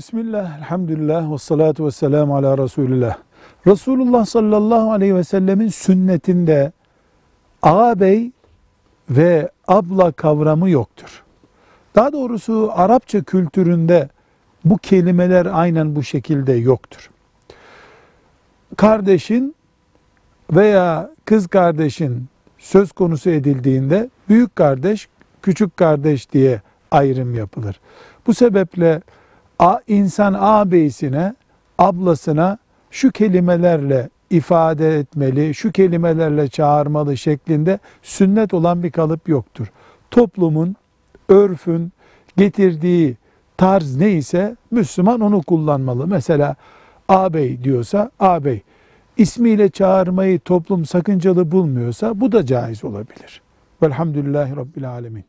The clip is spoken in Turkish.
Bismillah, elhamdülillah, ve salatu ve selamu ala Resulillah. Resulullah sallallahu aleyhi ve sellemin sünnetinde ağabey ve abla kavramı yoktur. Daha doğrusu Arapça kültüründe bu kelimeler aynen bu şekilde yoktur. Kardeşin veya kız kardeşin söz konusu edildiğinde büyük kardeş, küçük kardeş diye ayrım yapılır. Bu sebeple insan ağabeyisine, ablasına şu kelimelerle ifade etmeli, şu kelimelerle çağırmalı şeklinde sünnet olan bir kalıp yoktur. Toplumun, örfün getirdiği tarz neyse Müslüman onu kullanmalı. Mesela ağabey diyorsa ağabey, ismiyle çağırmayı toplum sakıncalı bulmuyorsa bu da caiz olabilir. Velhamdülillahi Rabbil Alemin.